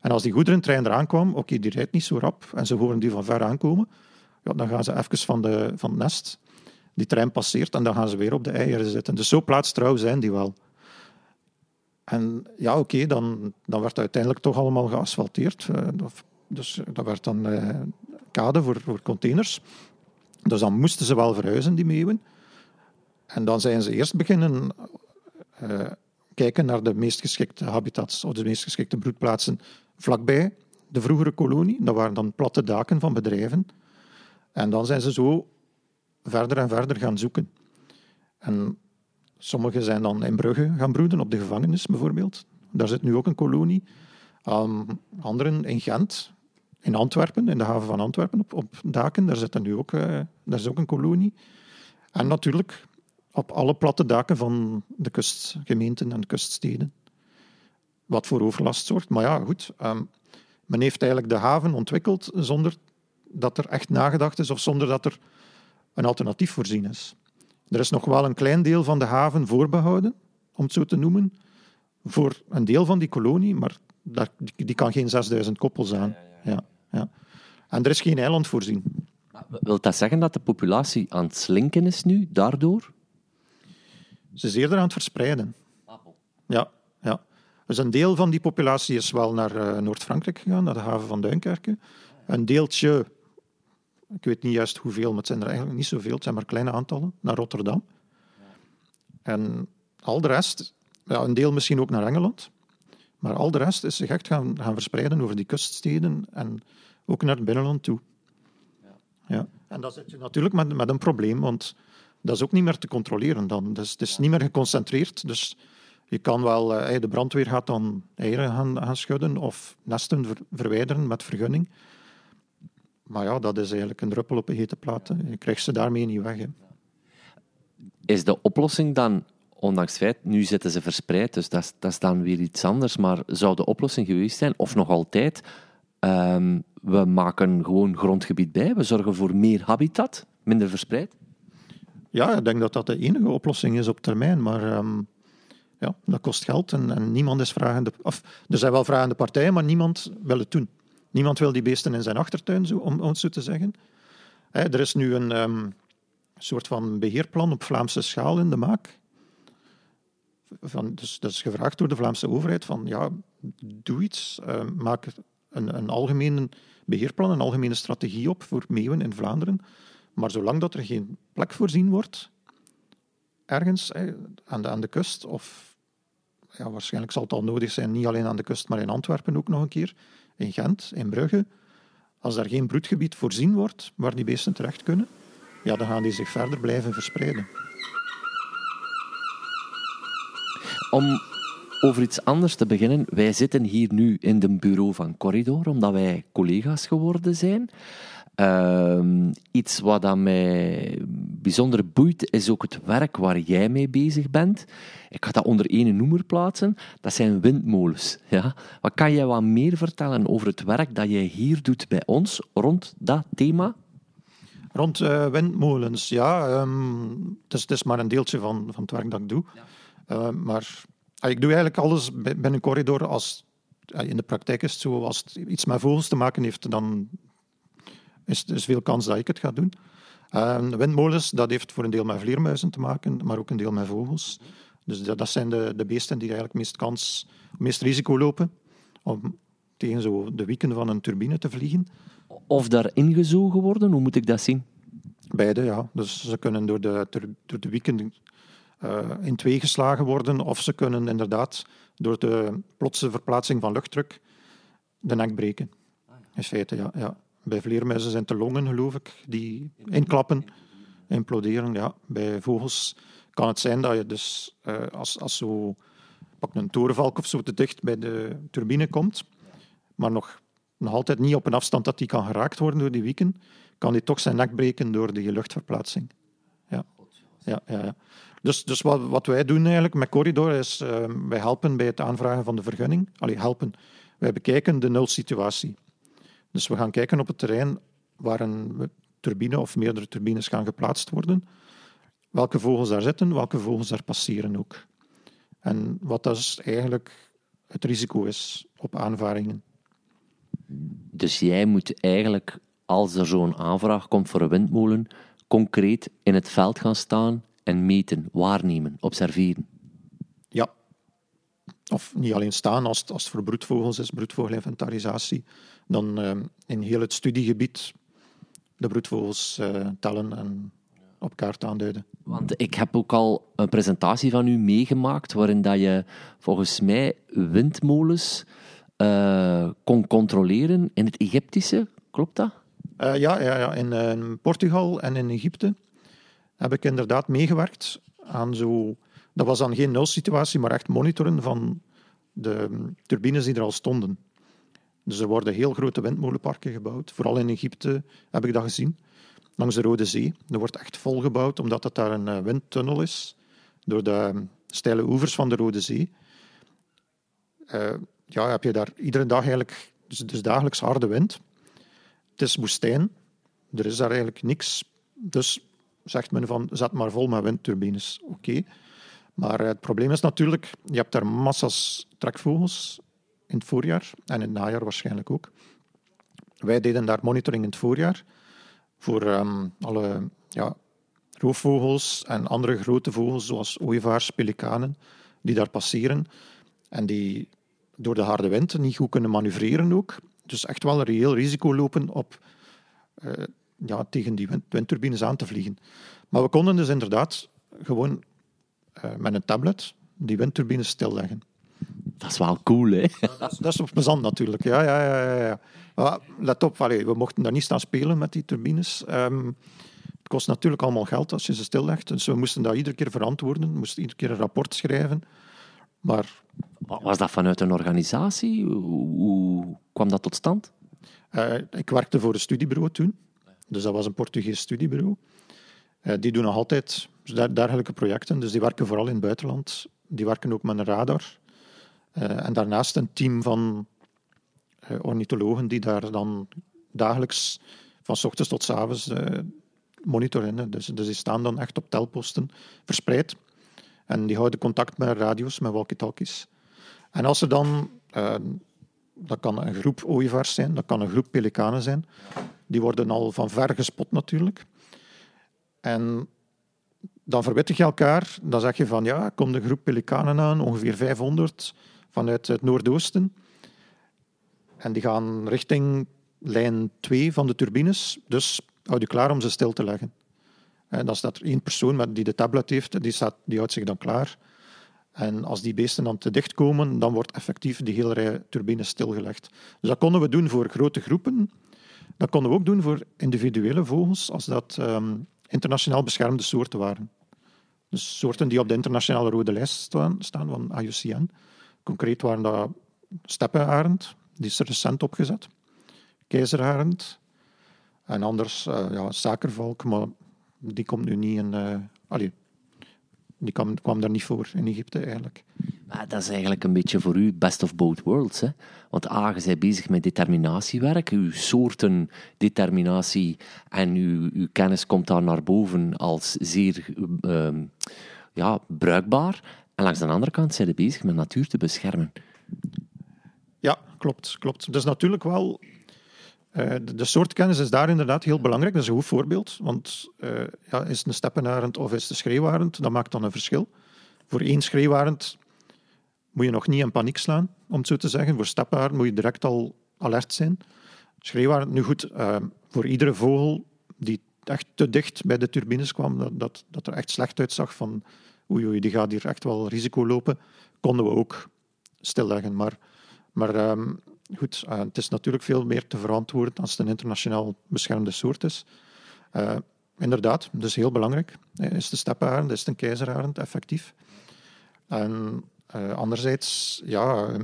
En als die goederentrein eraan kwam, oké, die rijdt niet zo rap, en ze horen die van ver aankomen, ja, dan gaan ze even van, de, van het nest. Die trein passeert en dan gaan ze weer op de eieren zitten. Dus zo plaatstrouw zijn die wel. En ja, oké, dan, dan werd uiteindelijk toch allemaal geasfalteerd. Uh, dus dat werd dan uh, kade voor, voor containers. Dus dan moesten ze wel verhuizen, die meeuwen. En dan zijn ze eerst beginnen kijken naar de meest geschikte habitats of de meest geschikte broedplaatsen vlakbij de vroegere kolonie. Dat waren dan platte daken van bedrijven. En dan zijn ze zo verder en verder gaan zoeken. En sommigen zijn dan in Brugge gaan broeden, op de gevangenis bijvoorbeeld. Daar zit nu ook een kolonie. Um, anderen in Gent, in Antwerpen, in de haven van Antwerpen, op, op daken. Daar, zit nu ook, uh, daar is ook een kolonie. En natuurlijk op alle platte daken van de kustgemeenten en de kuststeden. Wat voor overlast zorgt. Maar ja, goed. Um, men heeft eigenlijk de haven ontwikkeld zonder dat er echt nagedacht is of zonder dat er een alternatief voorzien is. Er is nog wel een klein deel van de haven voorbehouden, om het zo te noemen, voor een deel van die kolonie, maar daar, die, kan geen 6000 koppels aan. Ja, ja, En er is geen eiland voorzien. Wil dat zeggen dat de populatie aan het slinken is nu, daardoor? Ze is eerder aan het verspreiden. Ja, ja. Dus een deel van die populatie is wel naar uh, Noord-Frankrijk gegaan, naar de haven van Duinkerke. Een deeltje, ik weet niet juist hoeveel, maar het zijn er eigenlijk niet zoveel, het zijn maar kleine aantallen, naar Rotterdam. En al de rest, ja, een deel misschien ook naar Engeland, maar al de rest is zich echt gaan, gaan verspreiden over die kuststeden en ook naar het binnenland toe. Ja. En dan zit je natuurlijk met, met een probleem, want dat is ook niet meer te controleren dan. Dus het is niet meer geconcentreerd. Dus je kan wel, eh, de brandweer gaat dan eieren gaan, gaan schudden of nesten verwijderen met vergunning. Maar ja, dat is eigenlijk een druppel op een hete plaat. Je krijgt ze daarmee niet weg. Hè. Is de oplossing dan, ondanks het feit, nu zitten ze verspreid, dus dat is, dat is dan weer iets anders, maar zou de oplossing geweest zijn, of nog altijd, um, we maken gewoon grondgebied bij, we zorgen voor meer habitat, minder verspreid? Ja, ik denk dat dat de enige oplossing is op termijn, maar um, ja, dat kost geld en, en, niemand is vragende... Of, er zijn wel vragende partijen, maar niemand wil het doen. Niemand wil die beesten in zijn achtertuin, zo, om, het zo te zeggen. er is nu een um, soort van beheerplan op Vlaamse schaal in de maak. Van, dus dat is gevraagd door de Vlaamse overheid van ja, doe iets, uh, maak een, een algemene beheerplan, een algemene strategie op voor meeuwen in Vlaanderen. Maar zolang dat er geen plek voorzien wordt, ergens aan, de, aan de kust, of ja, waarschijnlijk zal het al nodig zijn, niet alleen aan de kust, maar in Antwerpen ook nog een keer, in Gent, in Brugge, als daar geen broedgebied voorzien wordt waar die beesten terecht kunnen, ja, dan gaan die zich verder blijven verspreiden. Om over iets anders te beginnen, wij zitten hier nu in het bureau van Corridor, omdat wij collega's geworden zijn. Uh, iets wat aan mij bijzonder boeit, is ook het werk waar jij mee bezig bent. Ik ga dat onder één noemer plaatsen. Dat zijn windmolens. Ja? Wat kan jij wat meer vertellen over het werk dat jij hier doet bij ons rond dat thema? Rond uh, windmolens, ja. Um, het, is, het, is, maar een deeltje van, van het werk dat ik doe. Ja. Uh, maar uh, ik doe eigenlijk alles binnen corridor als in de praktijk is het zo, als het iets met vogels te maken heeft, dan is er veel kans dat ik het ga doen. Uh, windmolens, dat heeft voor een deel met vleermuizen te maken, maar ook een deel met vogels. Dus dat, dat zijn de, de beesten die eigenlijk meest kans, meest risico lopen om tegen zo de wieken van een turbine te vliegen. Of daar ingezogen worden, hoe moet ik dat zien? Beide, ja. Dus ze kunnen door de, door de wieken uh, in twee geslagen worden, of ze kunnen inderdaad door de plotse verplaatsing van luchtdruk de nek breken. In feite, ja. ja. Bij vleermuizen zijn het de longen, geloof ik, die inklappen, imploderen. Ja. Bij vogels kan het zijn dat je dus uh, als, als zo pak een torenvalk of zo te dicht bij de turbine komt, maar nog, nog altijd niet op een afstand dat die kan geraakt worden door die wieken, kan die toch zijn nek breken door die luchtverplaatsing. Ja. Ja, ja, ja. Dus, dus wat, wat wij doen eigenlijk met Corridor is, uh, wij helpen bij het aanvragen van de vergunning. Allee, helpen. Wij bekijken de nulsituatie. Dus we gaan kijken op het terrein waar een turbine of meerdere turbines gaan geplaatst worden. Welke vogels daar zitten, welke vogels daar passeren ook. En wat dus eigenlijk het risico is op aanvaringen. Dus jij moet eigenlijk, als er zo'n aanvraag komt voor een windmolen, concreet in het veld gaan staan en meten, waarnemen, observeren. Ja. of niet alleen staan als, als het voor broedvogels is, broedvogelinventarisatie, dan uh, in heel het studiegebied de broedvogels uh, tellen en op kaart aanduiden. Want ik heb ook al een presentatie van u meegemaakt waarin dat je volgens mij windmolens uh, kon controleren in het Egyptische. Klopt dat? ja, ja, ja. In, in Portugal en in Egypte heb ik inderdaad meegewerkt aan zo dat was dan geen nulsituatie, maar echt monitoren van de turbines die er al stonden. Dus er worden heel grote windmolenparken gebouwd. Vooral in Egypte heb ik dat gezien. Langs de Rode Zee. Er wordt echt volgebouwd, omdat het daar een eh, windtunnel is. Door de steile oevers van de Rode Zee. Uh, ja, heb je daar iedere dag eigenlijk... Dus, dus dagelijks harde wind. Het is woestijn. Er is daar eigenlijk niks. Dus zegt men van, zet maar vol met windturbines. Oké. Maar het probleem is natuurlijk, je hebt daar massa's trekvogels in het voorjaar en in het najaar waarschijnlijk ook. Wij deden daar monitoring in het voorjaar voor um, alle ja, roofvogels en andere grote vogels zoals ooievaars, pelikanen, die daar passeren en die door de harde wind niet goed kunnen manoeuvreren ook. Dus echt wel een reëel risico lopen op uh, ja, tegen die wind, windturbines aan te vliegen. Maar we konden dus inderdaad gewoon uh, met een tablet die windturbines stilleggen. Dat is wel cool, hè? dat, is, dat is op plezant natuurlijk. Ja, ja, ja, ja. Maar let op, allee, we mochten daar niet staan spelen met die turbines. Um, het kost natuurlijk allemaal geld als je ze stillegt. Dus we moesten dat iedere keer verantwoorden. We moesten iedere keer een rapport schrijven. Maar... Was dat vanuit een organisatie? Hoe kwam dat tot stand? Uh, ik werkte voor een studiebureau toen. Dus dat was een Portugees studiebureau. Uh, die doen nog altijd dergelijke projecten. Dus die werken vooral in het buitenland. Die werken ook met een radar. Uh, en daarnaast een team van uh, ornithologen die daar dan dagelijks van ochtends tot s avonds uh, monitoren. Dus, dus die staan dan echt op telposten verspreid. En die houden contact met radio's, met walkie-talkies. En als er dan, dat kan een groep ooievaars zijn, dat kan een groep pelikanen zijn, die worden al van ver gespot natuurlijk. En dan verwittig je elkaar. Dan zeg je van ja, komt een groep pelikanen aan, ongeveer 500 vanuit het noordoosten. En die gaan richting lijn 2 van de turbines. Dus houd je klaar om ze stil te leggen. En dan staat één persoon die de tablet heeft, die, staat, die houdt zich dan klaar. En als die beesten dan te dicht komen, dan wordt effectief die hele rij turbines stilgelegd. Dus dat konden we doen voor grote groepen. Dat konden we ook doen voor individuele vogels, als dat um, internationaal beschermde soorten waren. Dus soorten die op de internationale rode lijst staan van IUCN. Concreet waren dat steppenarend, die is recent opgezet, keizerarend en anders uh, ja, zakervalk, maar die komt nu niet in... Uh, allee, die kwam, kwam daar niet voor in Egypte eigenlijk. Maar dat is eigenlijk een beetje voor u best of both worlds. Hè? Want A, je bent bezig met determinatiewerk, uw soortendeterminatie en uw, uw kennis komt daar naar boven als zeer uh, ja, bruikbaar. En langs de andere kant zijn ze bezig met natuur te beschermen. Ja, klopt. klopt. Dus natuurlijk wel... Uh, de soortkennis is daar inderdaad heel belangrijk. Dat is een goed voorbeeld. Want uh, ja, is het een steppenarend of is het een schreeuwarend? Dat maakt dan een verschil. Voor één schreeuwarend moet je nog niet in paniek slaan, om het zo te zeggen. Voor steppenarend moet je direct al alert zijn. Schreeuwarend, nu goed, uh, voor iedere vogel die echt te dicht bij de turbines kwam, dat, dat, dat er echt slecht uitzag van oei, die gaat hier echt wel risico lopen, konden we ook stilleggen. Maar, maar um, goed, uh, het is natuurlijk veel meer te verantwoorden als het een internationaal beschermde soort is. Uh, inderdaad, dus heel belangrijk. Is de steppenarend, is het een keizerarend effectief? En anderzijds, ja,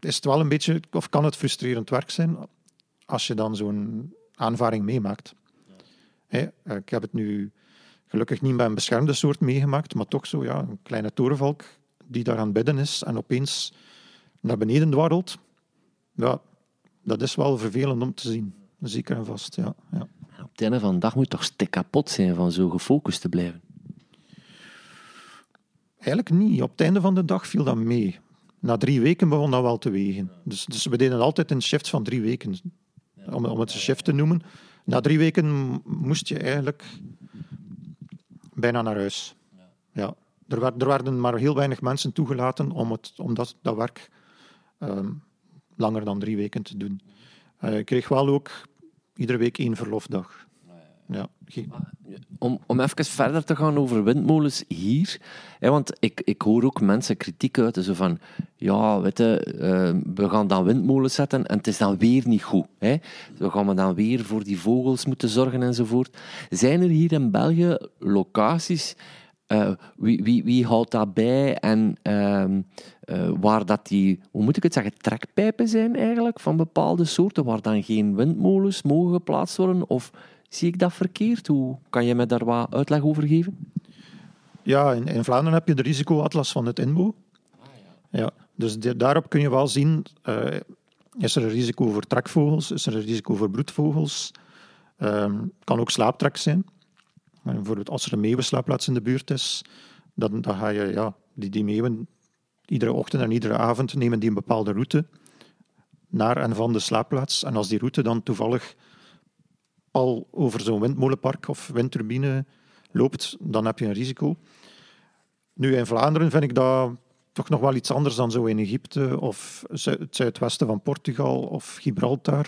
is het wel een beetje, of kan het frustrerend werk zijn als je dan zo'n aanvaring meemaakt. Ik heb het nu gelukkig niet bij een beschermde soort meegemaakt, maar toch zo, ja, een kleine torenvalk die daar aan bidden is en opeens naar beneden dwarrelt. Ja, dat is wel vervelend om te zien. Zeker en vast, ja. ja. Op het einde van de dag moet je toch stik kapot zijn van zo gefocust te blijven? Eigenlijk niet. Op het einde van de dag viel dat mee. Na drie weken begon dat wel te wegen. Dus, dus we deden altijd een shift van drie weken. Om, om het een shift te noemen. Na drie weken moest je eigenlijk bijna naar huis. Ja. er, werd, er werden maar heel weinig mensen toegelaten om, het, om dat, dat werk ehm, langer dan drie weken te doen. Uh, ik kreeg wel ook iedere week één verlofdag. Ja, om, om even verder te gaan over windmolens hier. Hè, want ik, ik hoor ook mensen kritiek uiten. Zo van, ja, weet je, uh, we gaan dan windmolens zetten en het is dan weer niet goed. Hè. We gaan dan weer voor die vogels moeten zorgen enzovoort. Zijn er hier in België locaties... Uh, wie, wie, wie houdt dat bij en uh, waar dat die, hoe moet ik het zeggen, trekpijpen zijn eigenlijk van bepaalde soorten, waar dan geen windmolens mogen geplaatst worden? Of Zie ik dat verkeerd? Hoe kan je me daar wat uitleg over geven? Ja, in, in Vlaanderen heb je de risicoatlas van het INBO. Ah, ja. ja. dus daarop kun je wel zien, uh, is er een risico voor trekvogels, is er een risico voor broedvogels. Um, kan ook slaaptrek zijn. Bijvoorbeeld als er een meeuwenslaapplaats in de buurt is, dan, dan ga je, ja, die, die meeuwen iedere ochtend en iedere avond nemen die een bepaalde route naar en van de slaapplaats. En als die route dan toevallig al over zo'n windmolenpark of windturbine loopt, dan heb je een risico. Nu, in Vlaanderen vind ik dat toch nog wel iets anders dan zo in Egypte of het zuidwesten van Portugal of Gibraltar.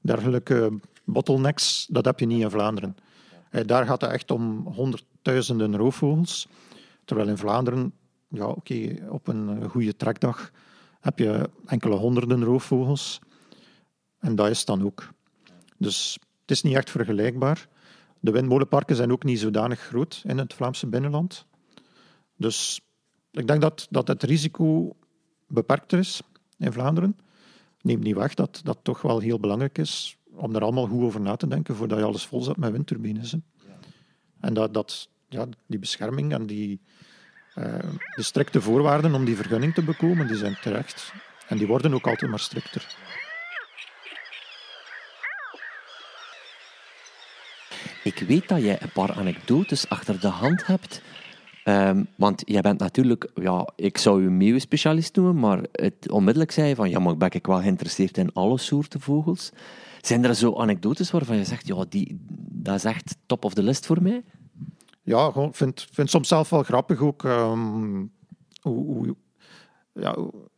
Dergelijke bottlenecks, dat heb je niet in Vlaanderen. Eh, daar gaat het echt om honderdduizenden roofvogels. Terwijl in Vlaanderen, ja oké, op een goede trekdag heb je enkele honderden roofvogels. En dat is dan ook. Dus het is niet echt vergelijkbaar. De windmolenparken zijn ook niet zodanig groot in het Vlaamse binnenland. Dus ik denk dat, dat het risico beperkter is in Vlaanderen. Neemt niet weg dat dat toch wel heel belangrijk is om er allemaal goed over na te denken voordat je alles vol zet met windturbines. En dat, dat, ja, die bescherming en die, uh, de strikte voorwaarden om die vergunning te bekomen, die zijn terecht. En die worden ook altijd maar strikter. Ik weet dat jij een paar anekdotes achter de hand hebt. Um, want jij bent natuurlijk, ja, ik zou je meeuwenspecialist noemen, maar het, onmiddellijk zei je van, ja, maar ben ik wel geïnteresseerd in alle soorten vogels. Zijn er zo anekdotes waarvan je zegt, ja, die, dat is echt top of the list voor mij? Ja, ik vind, vind soms zelf wel grappig ook. Hoe, hoe, ja,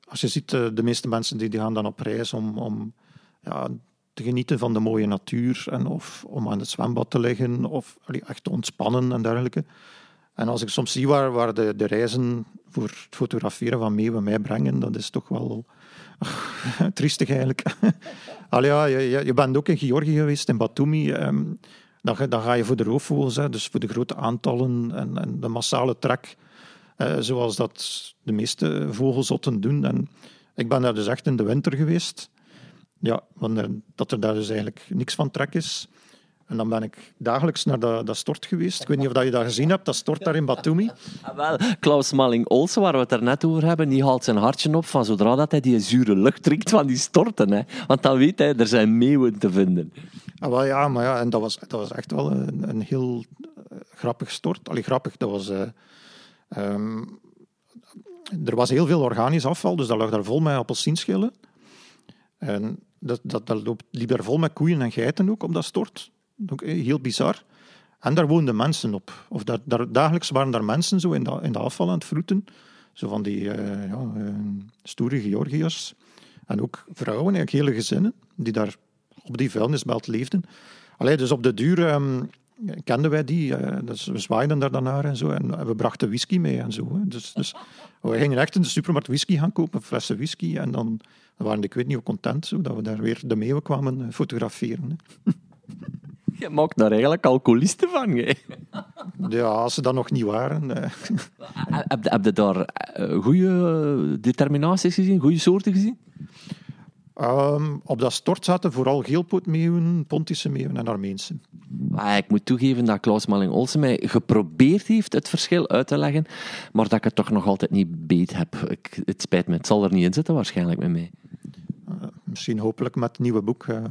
als je ziet, eh, de meeste mensen die, die gaan dan op reis om, om ja, te genieten van de mooie natuur en of om aan het zwembad te liggen of echt te ontspannen en dergelijke. En als ik soms zie waar, de, de reizen voor het fotograferen van meeuwen mij brengen, dat is toch wel triestig eigenlijk. Allee, ja, je, bent ook in Georgië geweest, in Batumi. Ehm, dan, dan, ga je voor de roofvogels, hè, dus voor de grote aantallen en, en de massale trek, eh, zoals dat de meeste vogelzotten doen. En ik ben daar dus echt in de winter geweest. Ja, want dat er daar dus eigenlijk niks van trek is. En dan ben ik dagelijks naar dat, dat stort geweest. Ik weet niet of je dat gezien hebt, dat stort daar in Batumi. Ah, wel, Klaus Malling-Olsen, waar we het er net over hebben, die haalt zijn hartje op van zodra dat hij die zure lucht drinkt van die storten. Hè. Want dan weet hij, er zijn meeuwen te vinden. Ah, wel, ja, maar ja, en dat was, dat was echt wel een, een heel uh, grappig stort. Allee, grappig, dat was... Uh, um, er was heel veel organisch afval, dus dat lag daar vol met appelsienschillen. En dat, dat, dat liep daar vol met koeien en geiten ook op dat stort. Ook heel bizar. En daar woonden mensen op. Of daar, daar, dagelijks waren daar mensen zo in de, in de afval aan het vroeten. Zo van die uh, ja, uh, stoere Georgiërs. En ook vrouwen, eigenlijk hele gezinnen, die daar op die vuilnisbelt leefden. Allee, dus op de duur um, kenden wij die. Dus we zwaaiden daar dan en zo. En we brachten whisky mee en zo. Dus, dus we gingen echt in de supermarkt whisky gaan kopen, flessen whisky. En dan waren ik weet niet hoe content zo, dat we daar weer de meeuwen kwamen eh, fotograferen. Hè. Je maakt daar eigenlijk alcoholisten van, hè? Ja, als ze dat nog niet waren. Eh. Heb, heb je daar eh, goede determinaties gezien, goede soorten gezien? Um, op dat stort zaten vooral geelpootmeeuwen, Pontische meeuwen en Armeense. Ah, ik moet toegeven dat Klaus Malling-Olsen mij geprobeerd heeft het verschil uit te leggen, maar dat ik het toch nog altijd niet beet heb. Ik, het spijt me, het zal er niet in zitten waarschijnlijk met mij. Misschien hopelijk met het nieuwe boek. Uh,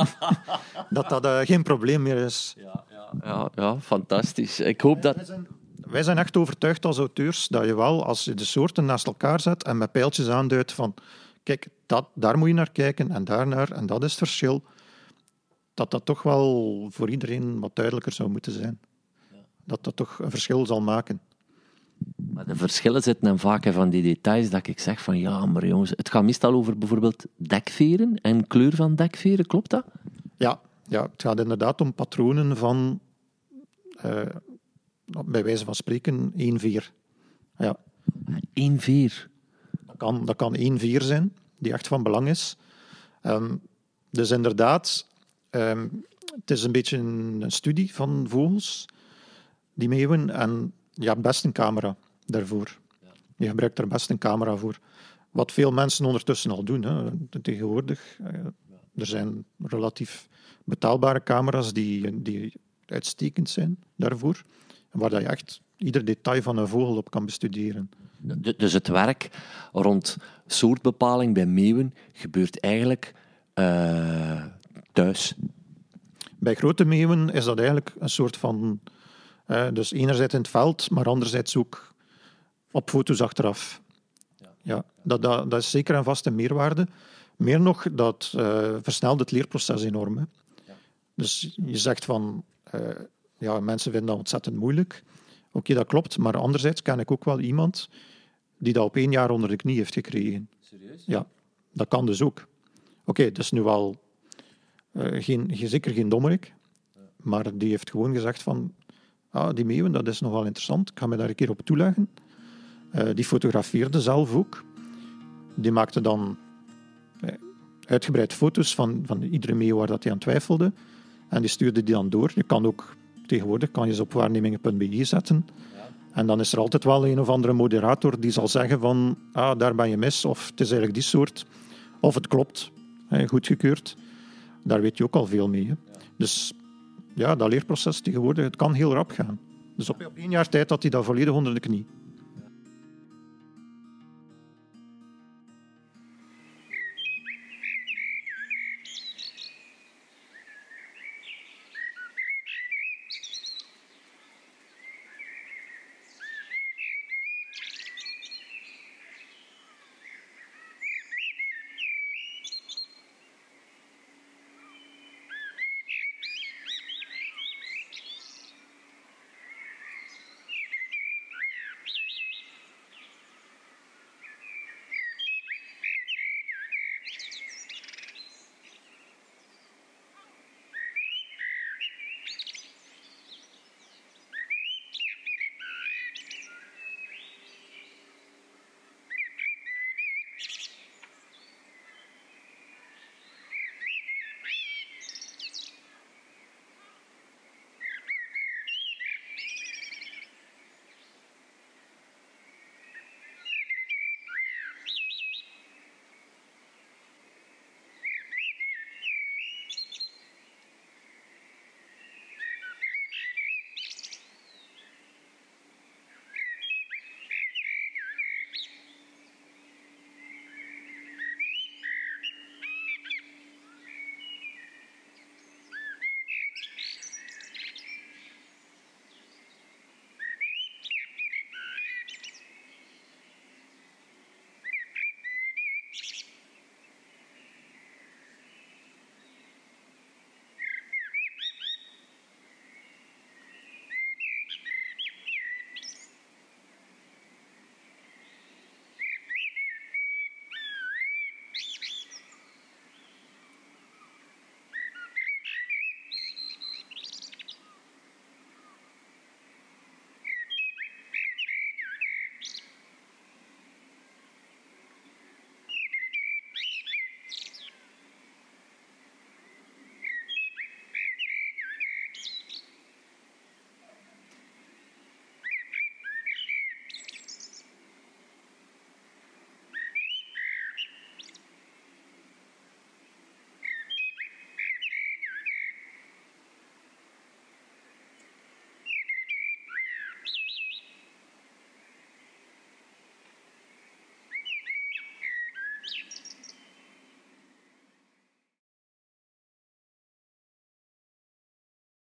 dat dat uh, geen probleem meer is. Ja, ja, ja, ja, fantastisch. Ik hoop dat... Wij zijn, wij zijn echt overtuigd als auteurs dat je wel, als je de soorten naast elkaar zet en met pijltjes aanduidt van kijk, dat, daar moet je naar kijken en daarnaar, en dat is het verschil, dat dat toch wel voor iedereen wat duidelijker zou moeten zijn. Ja. Dat dat toch een verschil zal maken. Maar de verschillen zitten dan vaak in van die details dat ik zeg van ja, maar jongens, het gaat meestal over bijvoorbeeld dekveren en kleur van dekveren, klopt dat? Ja, ja het gaat inderdaad om patronen van, eh, bij wijze van spreken, één veer. Ja. Eén veer? Dat kan, dat kan één veer zijn, die echt van belang is. Ehm, dus inderdaad, ehm, het is een beetje een, studie van vogels die meewen en je hebt best een camera daarvoor. Je gebruikt er best een camera voor. Wat veel mensen ondertussen al doen. Hè. Tegenwoordig, eh, er zijn relatief betaalbare camera's die, die uitstekend zijn daarvoor. Waar je echt ieder detail van een vogel op kan bestuderen. Dus het werk rond soortbepaling bij meeuwen gebeurt eigenlijk uh, thuis? Bij grote meeuwen is dat eigenlijk een soort van... Uh, dus enerzijds in het veld, maar anderzijds ook op foto's achteraf. Ja, ja dat, dat, dat is zeker een vaste meerwaarde. Meer nog, dat uh, versnelt het leerproces enorm. Hè. Ja. Dus je zegt van... ja, mensen vinden dat ontzettend moeilijk. Oké, dat klopt. Maar anderzijds ken ik ook wel iemand die dat op één jaar onder de knie heeft gekregen. Serieus? Ja, dat kan dus ook. Oké, dat is nu wel uh, geen, zeker geen dommerik, maar die heeft gewoon gezegd van ah, die meeuwen, dat is nogal interessant, ik ga me daar een keer op toeleggen. Uh, die fotografeerde zelf ook. Die maakte dan uh, uitgebreid foto's van, van iedere meeuw waar dat hij aan twijfelde. En die stuurde die dan door. Je kan ook tegenwoordig kan je ze op waarnemingen.be zetten. En dan is er altijd wel een of andere moderator die zal zeggen van ah, daar ben je mis, of het is eigenlijk die soort, of het klopt, goedgekeurd. Daar weet je ook al veel mee. Dus ja, dat leerproces tegenwoordig, het kan heel rap gaan. Dus op, op één jaar tijd had hij dat volledig onder de knie.